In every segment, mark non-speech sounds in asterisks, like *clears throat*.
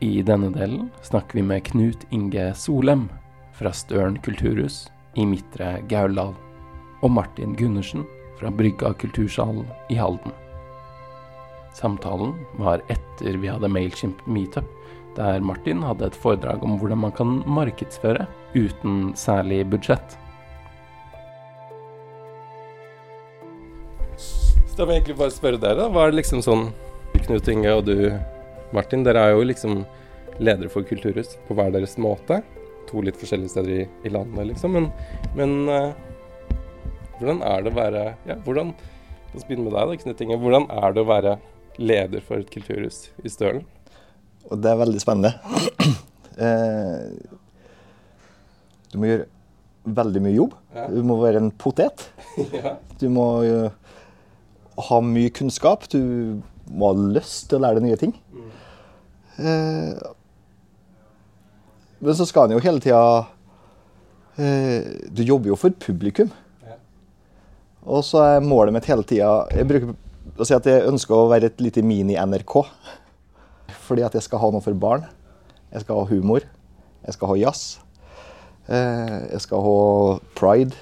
I denne delen snakker vi med Knut Inge Solem fra Støren kulturhus i Midtre Gauldal, og Martin Gundersen fra Brygga kultursal i Halden. Samtalen var etter vi hadde Mailchimp meetup, der Martin hadde et foredrag om hvordan man kan markedsføre uten særlig budsjett. Så da må jeg egentlig bare spørre dere, da. Hva er det liksom sånn Knut Inge og du, Martin, dere er jo liksom ledere for kulturhus på hver deres måte. To litt forskjellige steder i, i landet, liksom. Men, men uh, hvordan er det å være Ja, hvordan La oss begynne med deg, da, Knut Inge. Hvordan er det å være leder for et kulturhus i Stølen? Og det er veldig spennende. *clears throat* eh, du må gjøre veldig mye jobb. Ja. Du må være en potet. *laughs* ja. Du må uh, ha mye kunnskap. Du må ha lyst til å lære deg nye ting. Eh, men så skal en jo hele tida eh, Du jobber jo for publikum. Ja. Og så er målet mitt hele tida Jeg bruker å si at jeg ønsker å være et lite mini-NRK. Fordi at jeg skal ha noe for barn. Jeg skal ha humor. Jeg skal ha jazz. Eh, jeg skal ha pride.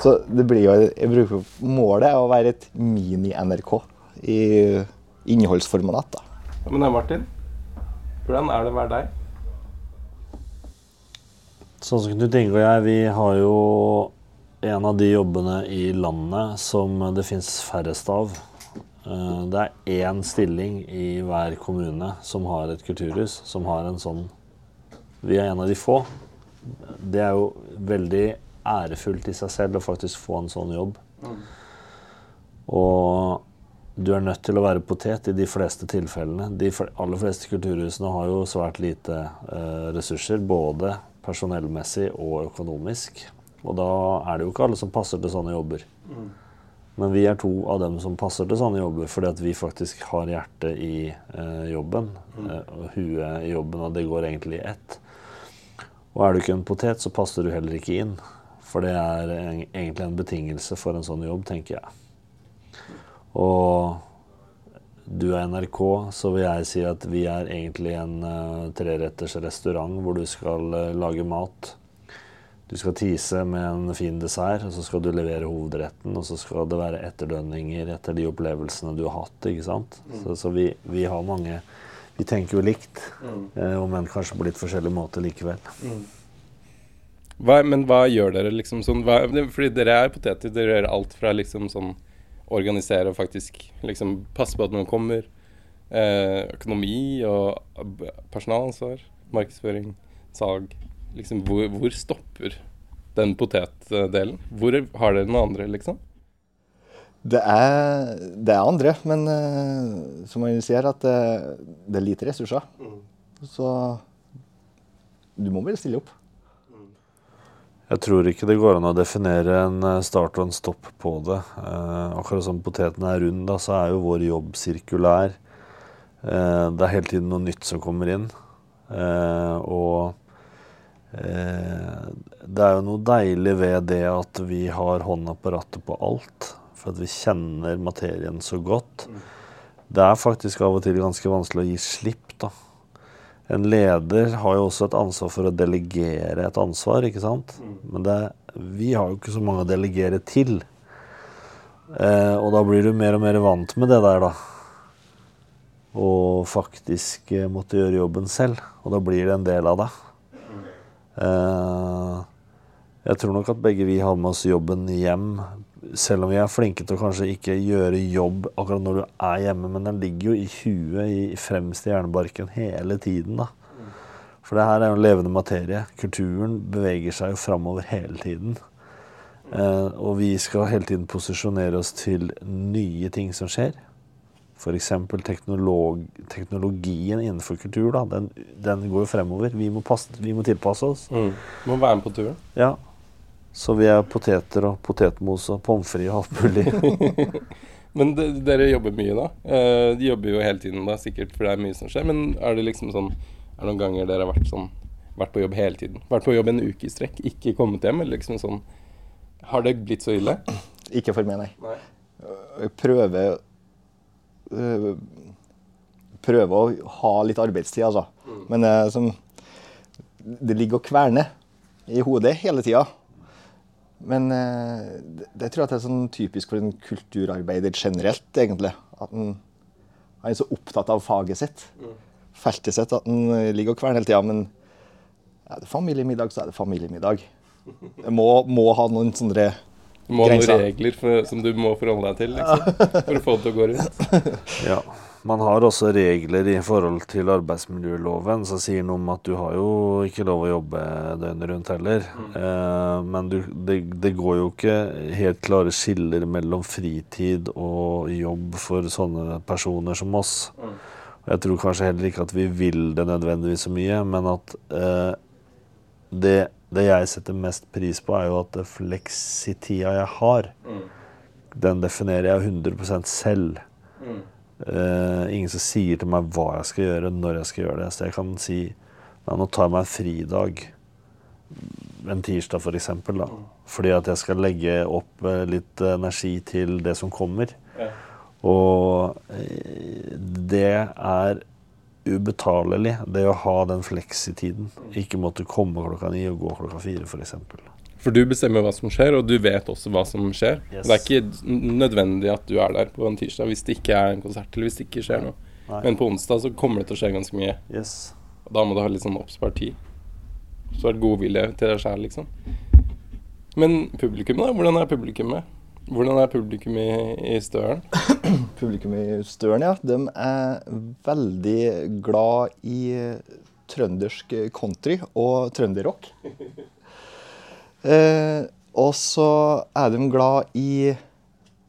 Så det blir jo jeg bruker, Målet er å være et mini-NRK i innholdsformat. da. Men Martin, hvordan er det å være deg? Sånn som Knut Inge og jeg, vi har jo en av de jobbene i landet som det fins færrest av. Eh, Det er én stilling i hver kommune som har et kulturhus, som har en sånn Vi er en av de få. Det er jo veldig ærefullt i seg selv å faktisk få en sånn jobb. Og du er nødt til å være potet i de fleste tilfellene. De aller fleste kulturhusene har jo svært lite eh, ressurser, både personellmessig og økonomisk. Og da er det jo ikke alle som passer til sånne jobber. Men vi er to av dem som passer til sånne jobber, fordi at vi faktisk har hjertet i eh, jobben. Eh, og huet i jobben, og det går egentlig i ett. Og er du ikke en potet, så passer du heller ikke inn. For det er en, egentlig en betingelse for en sånn jobb, tenker jeg. Og du er NRK, så vil jeg si at vi er egentlig en uh, treretters restaurant hvor du skal uh, lage mat. Du skal tise med en fin dessert, og så skal du levere hovedretten. Og så skal det være etterdønninger etter de opplevelsene du har hatt. ikke sant? Så, så vi, vi har mange Vi tenker jo likt, eh, om enn kanskje på litt forskjellig måte likevel. Hva, men hva gjør dere liksom sånn hva, Fordi dere er poteter. Dere gjør alt fra liksom sånn organisere og faktisk liksom passe på at noen kommer. Eh, økonomi og personalansvar. Markedsføring, salg. Liksom hvor, hvor stopper den potetdelen? Hvor har dere noen andre, liksom? Det er, det er andre, men uh, som man sier, at det, det er lite ressurser. Så du må vel stille opp. Jeg tror ikke det går an å definere en eh, start og en stopp på det. Eh, akkurat som poteten er rund, da, så er jo vår jobb sirkulær. Eh, det er hele tiden noe nytt som kommer inn. Eh, og eh, det er jo noe deilig ved det at vi har hånda på rattet på alt. For at vi kjenner materien så godt. Det er faktisk av og til ganske vanskelig å gi slipp, da. En leder har jo også et ansvar for å delegere et ansvar, ikke sant? Men det, vi har jo ikke så mange å delegere til. Eh, og da blir du mer og mer vant med det der, da. Og faktisk eh, måtte gjøre jobben selv. Og da blir det en del av deg. Eh, jeg tror nok at begge vi har med oss jobben hjem. Selv om vi er flinke til å kanskje ikke gjøre jobb akkurat når du er hjemme, men den ligger jo i huet, i fremst i hjernebarken, hele tiden. da. For det her er jo levende materie. Kulturen beveger seg jo framover hele tiden. Eh, og vi skal hele tiden posisjonere oss til nye ting som skjer. F.eks. Teknolog, teknologien innenfor kultur. Da, den, den går jo fremover. Vi må, passe, vi må tilpasse oss. Må være med på turen. Ja. Så vi er poteter og potetmos og pommes frites og alt mulig. *laughs* Men de, dere jobber mye, da. Eh, de jobber jo hele tiden, da, sikkert, for det er mye som skjer. Men er det liksom sånn Er det noen ganger dere har vært sånn Vært på jobb hele tiden? Vært på jobb en uke i strekk, ikke kommet hjem? Eller liksom sånn Har det blitt så ille? *clears throat* Ikke for meg, nei. Nei. Jeg prøver øh, prøver å ha litt arbeidstid, altså. Men det, er som, det ligger og kverner i hodet hele tida. Men eh, det, det tror jeg det er sånn typisk for en kulturarbeider generelt, egentlig. At han, han er så opptatt av faget sitt, feltet sitt, at han eh, ligger og kverner hele tida. Men er det familiemiddag, så er det familiemiddag. Det må, må ha noen sånne Du må ha noen regler for, som du må forholde deg til liksom, for å få det til å gå rundt. *laughs* Ja. Man har også regler i forhold til arbeidsmiljøloven som sier noe om at du har jo ikke lov å jobbe døgnet rundt heller. Eh, men du, det, det går jo ikke helt klare skiller mellom fritid og jobb for sånne personer som oss. Mm. jeg tror kanskje heller ikke at vi vil det nødvendigvis så mye, men at eh, det, det jeg setter mest pris på, er jo at det fleksitida jeg har, den definerer jeg 100% selv. Eh, ingen som sier til meg hva jeg skal gjøre, når jeg skal gjøre det. Så jeg kan si ja, nå tar jeg meg en fridag en tirsdag. For da. Fordi at jeg skal legge opp eh, litt energi til det som kommer. Ja. Og eh, det er ubetalelig, det å ha den fleksitiden. Ikke måtte komme klokka ni og gå klokka fire, f.eks. For du bestemmer hva som skjer, og du vet også hva som skjer. Yes. Det er ikke nødvendig at du er der på en tirsdag hvis det ikke er en konsert, eller hvis det ikke skjer noe. Nei. Men på onsdag så kommer det til å skje ganske mye. Yes. Og da må du ha litt sånn oppspart tid. Så er det godvilje til deg sjæl, liksom. Men publikummet, da? Hvordan er publikummet? Hvordan er publikum i, i Støren? *coughs* Publikum i Støren, ja. De er veldig glad i trøndersk country og trønderrock. Eh, og så er de glad i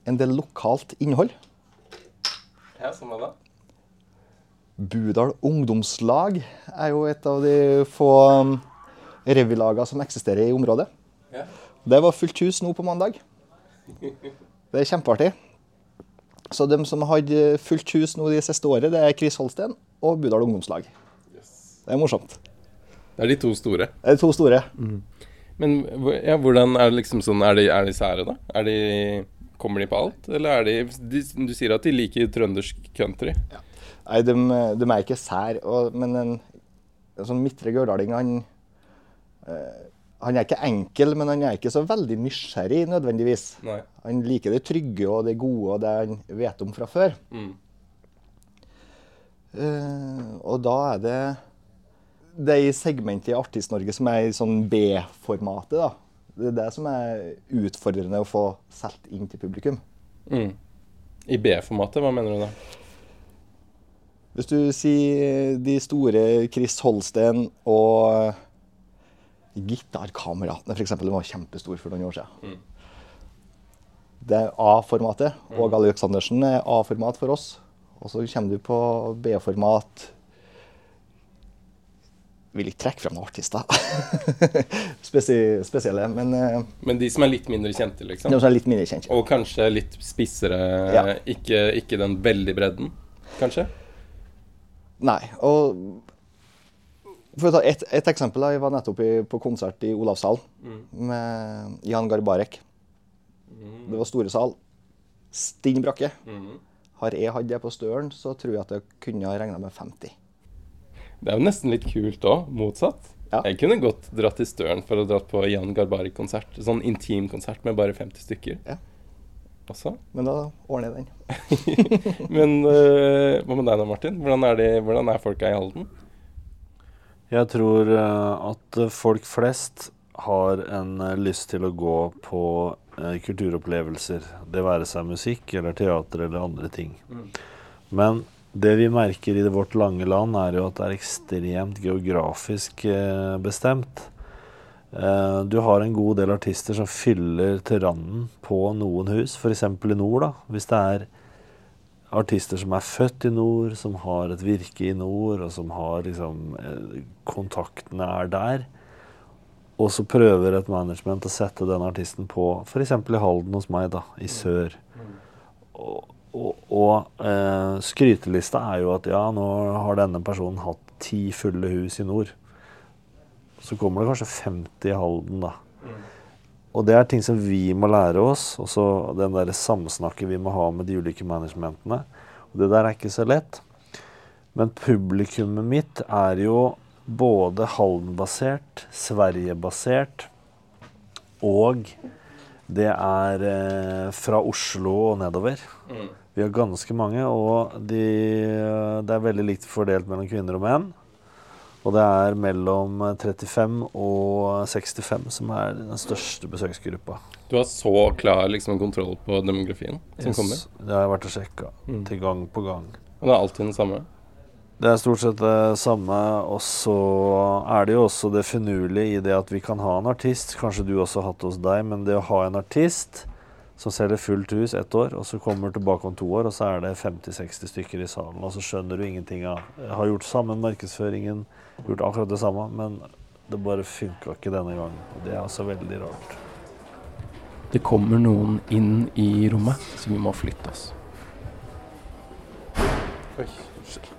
en del lokalt innhold. Ja, samme da. Budal ungdomslag er jo et av de få um, revylagene som eksisterer i området. Ja. Det var fullt hus nå på mandag. *laughs* Det er kjempeartig. Så de som har hatt fullt hus nå de siste året, det er Chris Holsten og Budal ungdomslag. Det er morsomt. Det er de to store. Det er de to store. Men ja, hvordan er det liksom sånn Er de, er de sære, da? Er de, kommer de på alt? Eller er de, de Du sier at de liker trøndersk country. Nei, de, de er ikke sær, og, men en, en sånn midtre gørdaling, han eh, Han er ikke enkel, men han er ikke så veldig nysgjerrig nødvendigvis. Nei. Han liker det trygge og det gode og det han vet om fra før. Mm. Uh, og da er det det er i segmentet i Artist-Norge som er i sånn B-formatet. da. Det er det som er utfordrende å få solgt inn til publikum. Mm. I B-formatet, hva mener du da? Hvis du sier de store Chris Holsten og Gitarkameratene, f.eks. De var kjempestore for noen år siden. Det er A-formatet. Og Aleksandersen er A-format for oss. Og så kommer du på B-format Vil ikke trekke fram noen artister *laughs* Spesi spesielle, men eh, Men de som er litt mindre kjente, liksom? de som er litt mindre kjente. Og kanskje litt spissere, Ja. ikke, ikke den veldig bredden, kanskje? Nei. Og for å ta et, et eksempel. da, Jeg var nettopp i, på konsert i Olavshallen med Jan Garbarek. Det var store sal. Stinn brakke. Har jeg hatt det på Støren, så tror jeg at jeg kunne ha regna med 50. Det er jo nesten litt kult òg, motsatt. Ja. Jeg kunne godt dratt til Støren for å dra på Jan Garbari-konsert. Sånn intim konsert med bare 50 stykker. Ja. Også. Men da ordner jeg den. *laughs* Men uh, hva med deg da, Martin? Hvordan er, de, hvordan er folka i Halden? Jeg tror eh, at folk flest har en eh, lyst til å gå på kulturopplevelser. Det være seg musikk eller teater eller andre ting. Men det vi merker i vårt lange land, er jo at det er ekstremt geografisk eh, bestemt. Eh, Du har en god del artister som fyller til randen på noen hus, f.eks. i nord. da, Hvis det er artister som er født i nord, som har et virke i nord, og som har liksom eh, Kontaktene er der. Og så prøver et management å sette den artisten på f.eks. i Halden hos meg, da, i sør. Og, og, og eh, skrytelista er jo at ja, nå har denne personen hatt ti fulle hus i nord. Så kommer det kanskje 50 i Halden, da. Og det er ting som vi må lære oss, og så den der samsnakket vi må ha med de ulike managementene. Og det der er ikke så lett. Men publikummet mitt er jo både Halden-basert, Sverige-basert, og det er eh, fra Oslo og nedover. Mm. Vi har ganske mange, og de, det er veldig likt fordelt mellom kvinner og menn. Og det er mellom 35 og 65 som er den største besøksgruppa. Du har så klar liksom, kontroll på demografien som kommer? Det har jeg vært og sjekka Mm. til gang på gang. Og det er alltid den samme? Det er stort sett det samme. Og så er det jo også det finurlige i det at vi kan ha en artist. Kanskje du også har hatt hos deg, men det å ha en artist som selger fullt hus ett år, og så kommer tilbake om to år, og så er det 50-60 stykker i salen, og så skjønner du ingenting av Jeg har gjort samme markedsføringen, gjort akkurat det samme, men det bare funka ikke denne gangen. Det er altså veldig rart. Det kommer noen inn i rommet, så vi må flytte oss. Oi, unnskyld.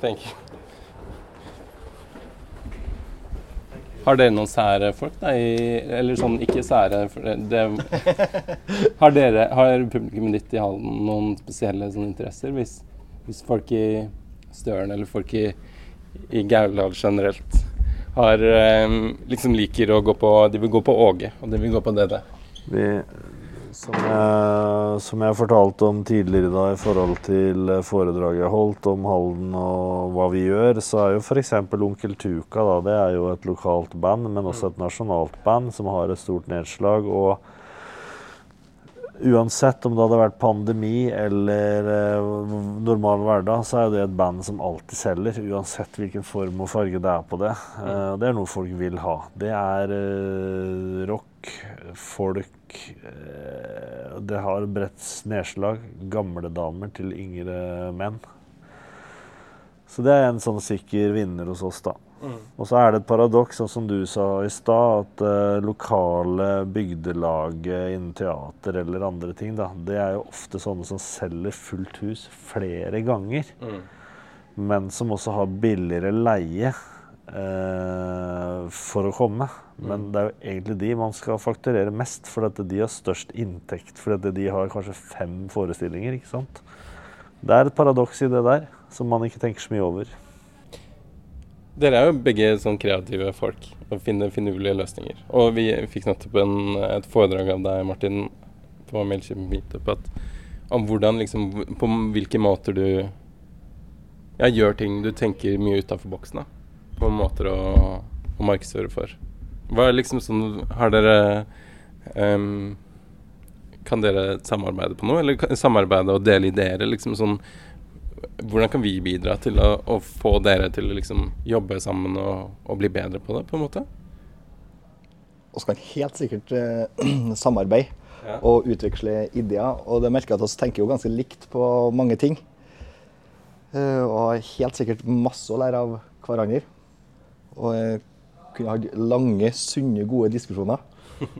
Thank you. Har dere noen sære folk, da? I, eller sånn ikke sære det, Har dere, har publikummet ditt i Halden noen spesielle sånne interesser? Hvis, hvis folk i Støren eller folk i, i Gauldal generelt har eh, liksom liker å gå på De vil gå på Åge, og de vil gå på DD. Som, jeg, som jeg fortalte om tidligere da, i forhold til foredraget jeg holdt om Halden og hva vi gjør, så er jo f.eks. Onkel Tuka da, det er jo et lokalt band, men også et nasjonalt band som har et stort nedslag. og Uansett om det hadde vært pandemi eller eh, normal hverdag, så er det et band som alltid selger. Uansett hvilken form og farge det er på det. Eh, det er noe folk vil ha. Det er eh, rock, folk eh, Det har bredt nedslag. Gamle damer til yngre menn. Så det er en sånn sikker vinner hos oss, da. Og så er det et paradoks, sånn som du sa i stad, at eh, lokale bygdelag eh, innen teater eller andre ting, da, det er jo ofte sånne som selger fullt hus flere ganger. Men som også har billigere leie eh, for å komme. Men det er jo egentlig de man skal fakturere mest, for at de har størst inntekt. For de har kanskje fem forestillinger, ikke sant. Det er et paradoks i det der, som man ikke tenker så mye over. Dere er jo begge sånn kreative folk og finner finurlige løsninger. Og vi fikk nettopp en, et foredrag av deg, Martin, på Mailchimp Meetup at, om hvordan liksom På hvilke måter du ja, gjør ting du tenker mye utafor boksen. da. På måter å, å markedsføre for. Hva er liksom sånn Har dere um, Kan dere samarbeide på noe, eller samarbeide og dele ideer? liksom sånn hvordan kan vi bidra til å, å få dere til å liksom jobbe sammen og, og bli bedre på det, på en måte? Vi kan helt sikkert eh, *clears throat* samarbeide Ja. og utveksle ideer. Og det merker jeg at vi tenker jo ganske likt på mange ting. Eh, og helt sikkert masse å lære av hverandre. Og eh, kunne hatt lange, sunne, gode diskusjoner.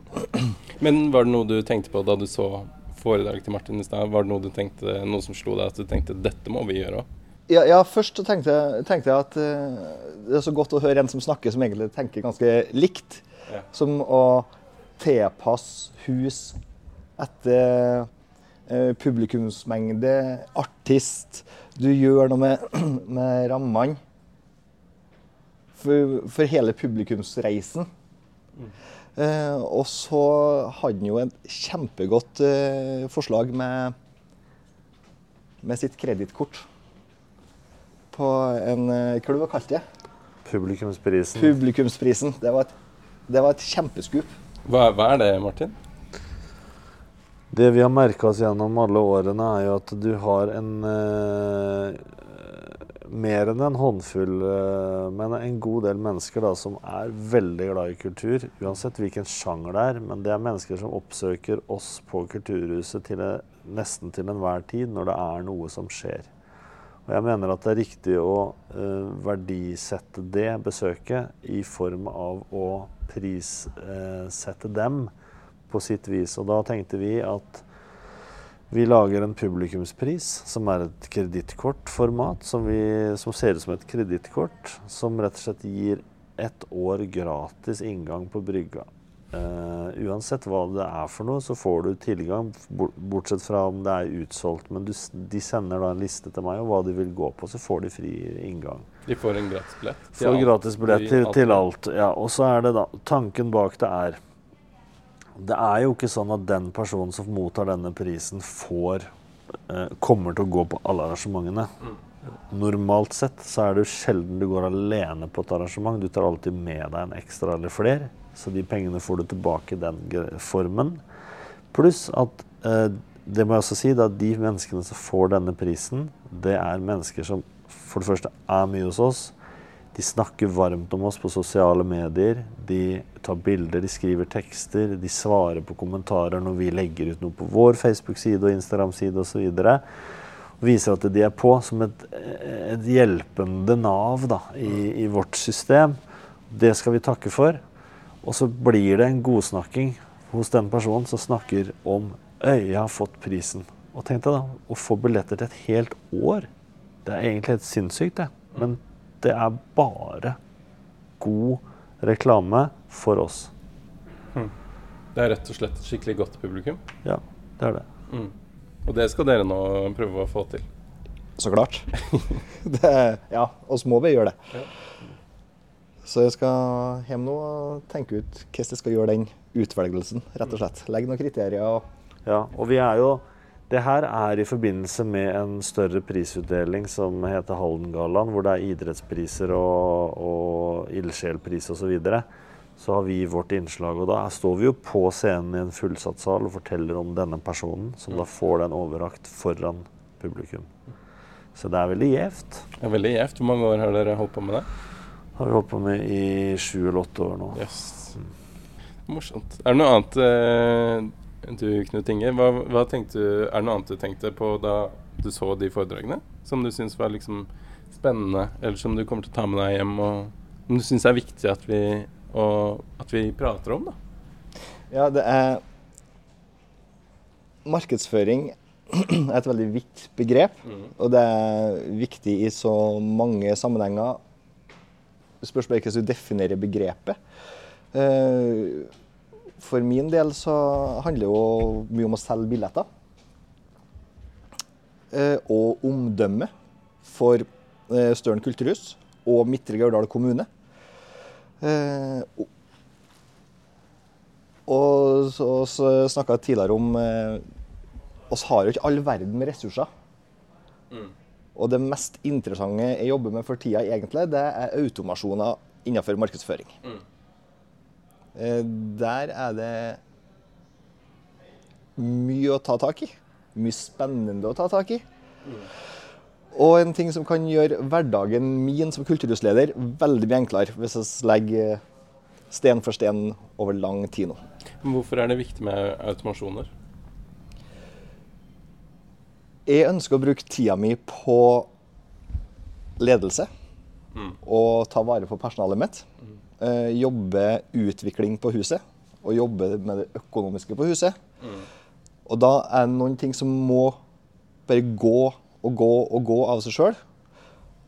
*laughs* Men var det noe du tenkte på da du så foredraget til Martin i stad? Var det noe du tenkte, noe som slo deg at du tenkte dette må vi gjøre òg? Ja, ja, først tenkte, tenkte jeg at uh, det er så godt å høre en som snakker som egentlig tenker ganske likt. Ja. Som å tilpasse hus etter uh, publikumsmengde, artist. Du gjør noe med, *clears throat* med rammene for, for hele publikumsreisen. Eh, og så hadde han jo et kjempegodt eh, forslag med, med sitt kredittkort på en eh, Hva du har kalt det? Publikumsprisen. Publikumsprisen. Det var et, det var et kjempeskup. Hva, hva er det, Martin? Det vi har merka oss gjennom alle årene, er jo at du har en eh, Mer enn en håndfull, eh, men en god del mennesker da, som er veldig glad i kultur. Uansett hvilken sjanger det er. Men det er mennesker som oppsøker oss på Kulturhuset til, nesten til enhver tid når det er noe som skjer. Og jeg mener at det er riktig å uh, verdisette det besøket i form av å prissette dem på sitt vis. Og da tenkte vi at vi lager en publikumspris som er et kredittkortformat, som, vi- som ser ut som et kredittkort, som rett og slett gir ett år gratis inngang på brygga. Uh, uansett hva det er for noe, så får du tilgang, bortsett fra om det er utsolgt. Men du, de sender da en liste til meg om hva de vil gå på, så får de fri inngang. De får en gratis billett? Får gratis billett til, til, alt. Ja, og så er det da Tanken bak det er Det er jo ikke sånn at den personen som mottar denne prisen, får eh, Kommer til å gå på alle arrangementene. Normalt sett så er det jo sjelden du går alene på et arrangement. Du tar alltid med deg en ekstra eller flere. Så de pengene får du tilbake i den formen. Pluss at eh, det må jeg også si, at de menneskene som får denne prisen, det er mennesker som for det første er mye hos oss. De snakker varmt om oss på sosiale medier. De tar bilder, de skriver tekster, de svarer på kommentarer når vi legger ut noe på vår Facebook-side og Instagram-side osv. Viser at de er på som et, et hjelpende nav da, i, i vårt system. Det skal vi takke for. Og så blir det en godsnakking hos den personen som snakker om Øy, jeg har fått prisen. Og tenk deg da, å få billetter til et helt år. Det er egentlig helt sinnssykt, det. Men det er bare god reklame for oss. Hm. Det er rett og slett et skikkelig godt publikum? Ja, det er det. Mm. Og det skal dere nå prøve å få til? Så klart. *laughs* det, ja, oss må vi gjøre det. Ja. Så jeg skal hjem nå og tenke ut hvordan jeg skal gjøre den utvelgelsen, rett og slett. Legge noen kriterier. Ja, og vi er jo det her er i forbindelse med en større prisutdeling som heter Haldengallaen, hvor det er idrettspriser og, og ildsjelpris osv. Så, videre. så har vi vårt innslag. Og da står vi jo på scenen i en fullsatt sal og forteller om denne personen, som da får den overrakt foran publikum. Så det er veldig gjevt. Er veldig gjevt. Hvor mange år har dere holdt på med det? har vi holdt på med i sju eller åtte år nå. Yes. Morsomt. Er det noe annet uh, du, Knut Inge, hva, hva tenkte, er det noe annet du tenkte på da du så de foredragene? Som du syns var liksom spennende, eller som du kommer til å ta med deg hjem, og som du syns er viktig at vi, og, at vi prater om? da? Ja, det er Markedsføring er et veldig vidt begrep, mm. og det er viktig i så mange sammenhenger det spørs bare hvordan du definerer begrepet. Eh, for min del så handler det jo mye om å selge billetter. Eh, og omdømme for eh, Støren kulturhus og Midtre Gauldal kommune. Og så, så snakka jeg tidligere om oss har jo ikke all verden med ressurser. Mm. Og det mest interessante jeg jobber med for tida, egentlig, det er automasjoner innenfor markedsføring. Mm. Eh, der er det mye å ta tak i. Mye spennende å ta tak i. Og en ting som kan gjøre hverdagen min som kulturhusleder veldig mye enklere, hvis vi legger sten for sten over lang tid nå. Hvorfor er det viktig med automasjoner? Jeg ønsker å bruke tida mi på ledelse. Mm. Og ta vare på personalet mitt. Mm. Eh, jobbe utvikling på huset. Og jobbe med det økonomiske på huset. Mm. Og da er det noen ting som må bare gå og gå og gå av seg sjøl.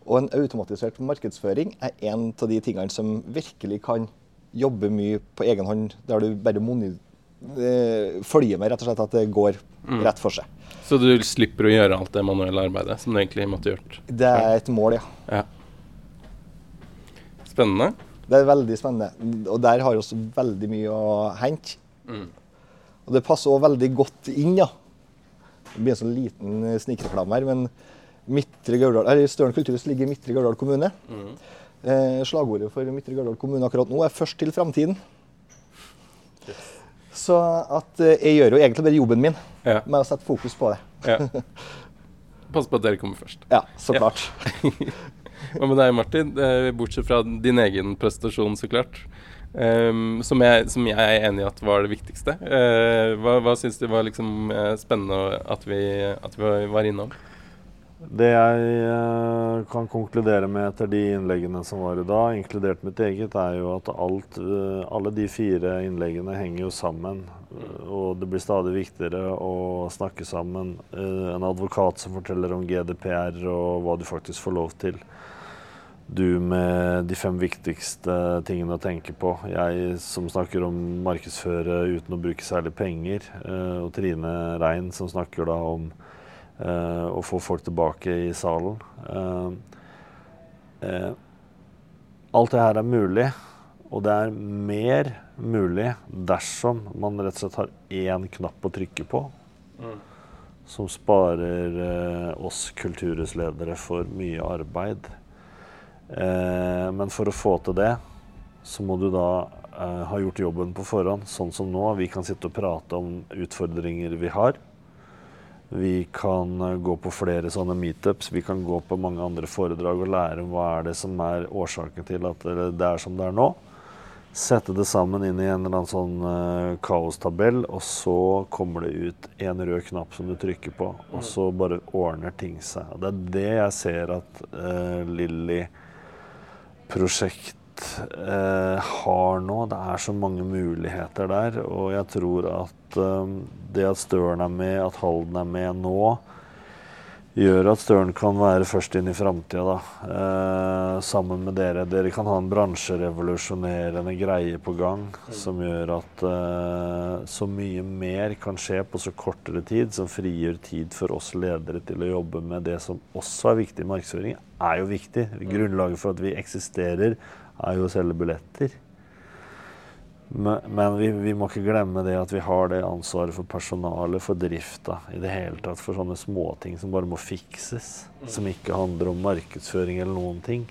Og en automatisert markedsføring er en av de tingene som virkelig kan jobbe mye på egen hånd, der du bare eh, følger med rett og slett at det går mm. rett for seg. Så du slipper å gjøre alt det manuelle arbeidet som du egentlig måtte gjort? Det er et mål, ja. ja. Spennende. Det er veldig spennende. Og der har vi veldig mye å hente. Mm. Og det passer òg veldig godt inn, ja. Det blir en sånn liten snikreklame her, men Midtre Gauldal, eller Støren kulturhus ligger i Midtre Gauldal kommune. Mm. Eh, slagordet for Midtre Gauldal kommune akkurat nå er 'først til framtiden'. Så at eh, jeg gjør jo egentlig bare jobben min ja. med å sette fokus på det. Ja. *laughs* Pass på at dere kommer først. Ja, så klart. *laughs* Hva med deg, Martin? Bortsett fra din egen prestasjon, så klart. Um, som, jeg, som, jeg, er enig i at var det viktigste. Uh, hva hva syns du var liksom, spennende at vi, at vi var innom? Det jeg uh, kan konkludere med etter de innleggene som var i dag, inkludert mitt eget, er jo at alt, alle de fire innleggene henger jo sammen. Og det blir stadig viktigere å snakke sammen. En advokat som forteller om GDPR og hva du faktisk får lov til. Du med de fem viktigste tingene å tenke på. Jeg som snakker om markedsføre uten å bruke særlig penger. Eh, og Trine Rein som snakker da om eh, å få folk tilbake i salen. alt det her er mulig. Og det er mer mulig dersom man rett og slett har én knapp å trykke på. Mm. Som sparer eh, oss kulturhusledere for mye arbeid. Eh, men for å få til det, så må du da eh, ha gjort jobben på forhånd. Sånn som nå. Vi kan sitte og prate om utfordringer vi har. Vi kan eh, gå på flere sånne meetups. Vi kan gå på mange andre foredrag og lære om hva er det som er årsaken til at det er som det er nå. Sette det sammen inn i en eller annen sånn kaostabell, og så kommer det ut en rød knapp som du trykker på, og så bare ordner ting seg. Det er det jeg ser at uh, Lilly prosjekt eh, har nå. Det er så mange muligheter der. Og jeg tror at eh, det at Støren er med, at Halden er med nå, gjør at Støren kan være først inn i framtida, eh, sammen med dere. Dere kan ha en bransjerevolusjonerende greie på gang mm. som gjør at eh, så mye mer kan skje på så kortere tid, som frigjør tid for oss ledere til å jobbe med det som også er viktig i markedsføring, er jo viktig. Grunnlaget for at vi eksisterer, er jo å selge billetter. Men vi, vi, må ikke glemme det at vi har det ansvaret for personalet, for drifta, i det hele tatt for sånne småting som bare må fikses. Som ikke handler om markedsføring eller noen ting.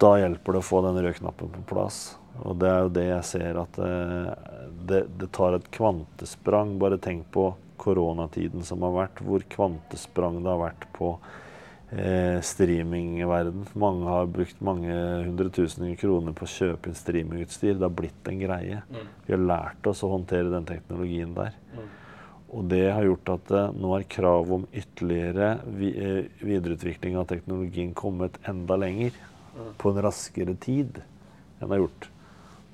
Da hjelper det å få den røde knappen på plass. Og det er jo det jeg ser at eh, det, det tar et kvantesprang. Bare tenk på koronatiden som har vært, hvor kvantesprang det har vært på streamingverden. Mange har brukt mange hundre tusen kroner på å kjøpe inn streamingutstyr. Det har blitt en greie. Mm. Vi har lært oss å håndtere den teknologien der. Mm. Og det har gjort at eh, nå er kravet om ytterligere vi, eh, videreutvikling av teknologien kommet enda lenger. Mm. På en raskere tid enn det har gjort.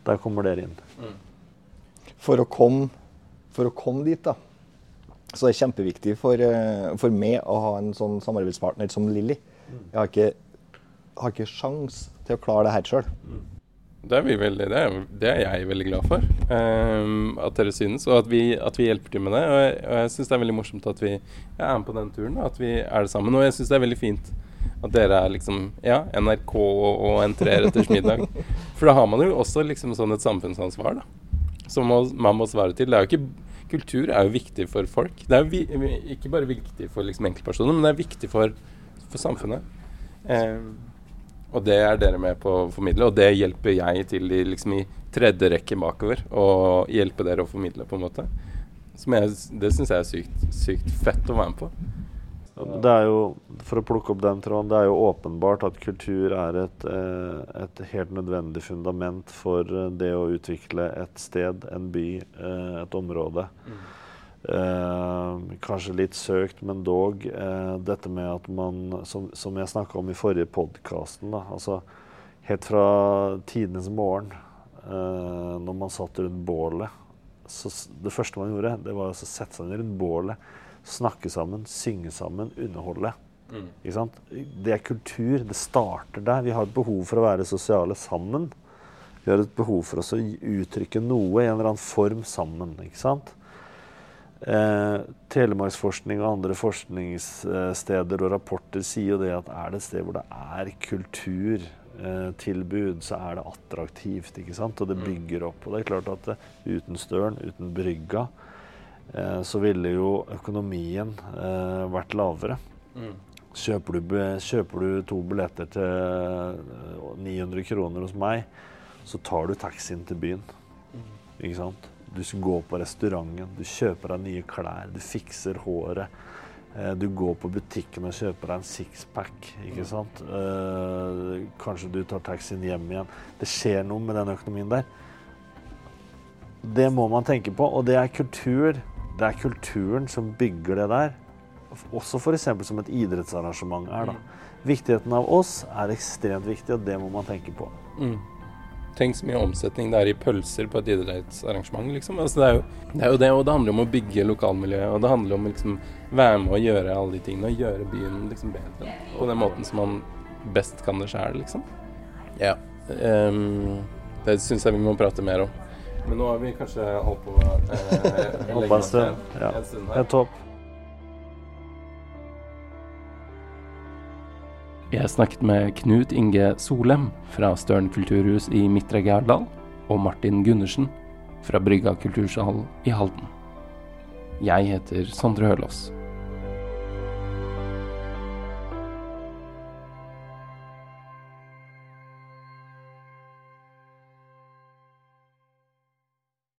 Der kommer dere inn. Mm. For å komme, komme dit, da, så det er kjempeviktig for, eh, for, meg å ha en sånn samarbeidspartner som Lilly. Jeg har ikke, har ikke sjans til å klare det her sjøl. Det er, veldig, det, er, det er, jeg veldig glad for. Um, at dere synes, og at vi, at vi, hjelper til med det. Og jeg, og jeg syns det er veldig morsomt at vi er med på den turen. At vi er det sammen. Og jeg syns det er veldig fint at dere er liksom Ja, NRK og, N3 etters middag. *laughs* For da har man jo også liksom sånn et samfunnsansvar, da. Som man må svare til. Det er jo ikke kultur er jo viktig for folk. Det er jo ikke bare viktig for liksom enkeltpersoner, men det er viktig for, for samfunnet. Eh, og det er dere med på å formidle, og det hjelper jeg til i, liksom i tredje rekke bakover. Å hjelpe dere å formidle, på en måte. Jeg, det syns jeg er sykt, sykt fett å være med på. Det er jo, For å plukke opp den tråden, det er jo åpenbart at kultur er et, eh, et helt nødvendig fundament for eh, det å utvikle et sted, en by, eh, et område. Mm. Kanskje litt søkt, men dog. Dette med at man, som, som jeg snakka om i forrige podkasten, altså helt fra tidenes morgen, når man satt rundt bålet så Det første man gjorde, det var å sette seg rundt bålet snakke sammen, synge sammen, underholde. Mm. Det er kultur. Det starter der. Vi har et behov for å være sosiale sammen. Vi har et behov for oss å uttrykke noe i en eller annen form sammen. ikke sant? Eh, Telemarksforskning og andre forskningssteder og rapporter sier jo det at er det et sted hvor det er kulturtilbud, så er det attraktivt. ikke sant? Og det mm. bygger opp. Og det er klart at eh, uten Støren, uten Brygga, Eh, så ville jo økonomien eh, vært lavere. Mm. Kjøper, du, kjøper, du, to billetter til 900 eh, kroner hos meg, så tar du taxien til byen. Mm. Ikke sant? Du går på restauranten, du kjøper deg nye klær, du fikser håret. Du går på butikken og kjøper deg en sixpack. ikke mm. sant? kanskje du tar taxien hjem igjen. Det skjer noe med den økonomien der. Det må man tenke på, og det er kultur det er kulturen som bygger det der. Også f.eks. som et idrettsarrangement er. da. Mm. Viktigheten av oss er ekstremt viktig, og det må man tenke på. Mm. Tenk så mye omsetning det er i pølser på et idrettsarrangement. liksom. Altså, det, er jo, det, er jo, det og det handler om å bygge lokalmiljøet. Og det handler om å liksom, være med å gjøre alle de tingene og gjøre byen liksom bedre. På den måten som man best kan det sjæl, liksom. Ja. Um, det syns jeg vi må prate mer om. Men nå har vi kanskje holdt på eh, en stund. Ja. en stund her. Helt topp. Jeg snakket med Knut Inge Solem fra Støren kulturhus i Midtre Gauldal og Martin Gundersen fra Brygga kultursal i Halden. Jeg heter Sondre Hølås.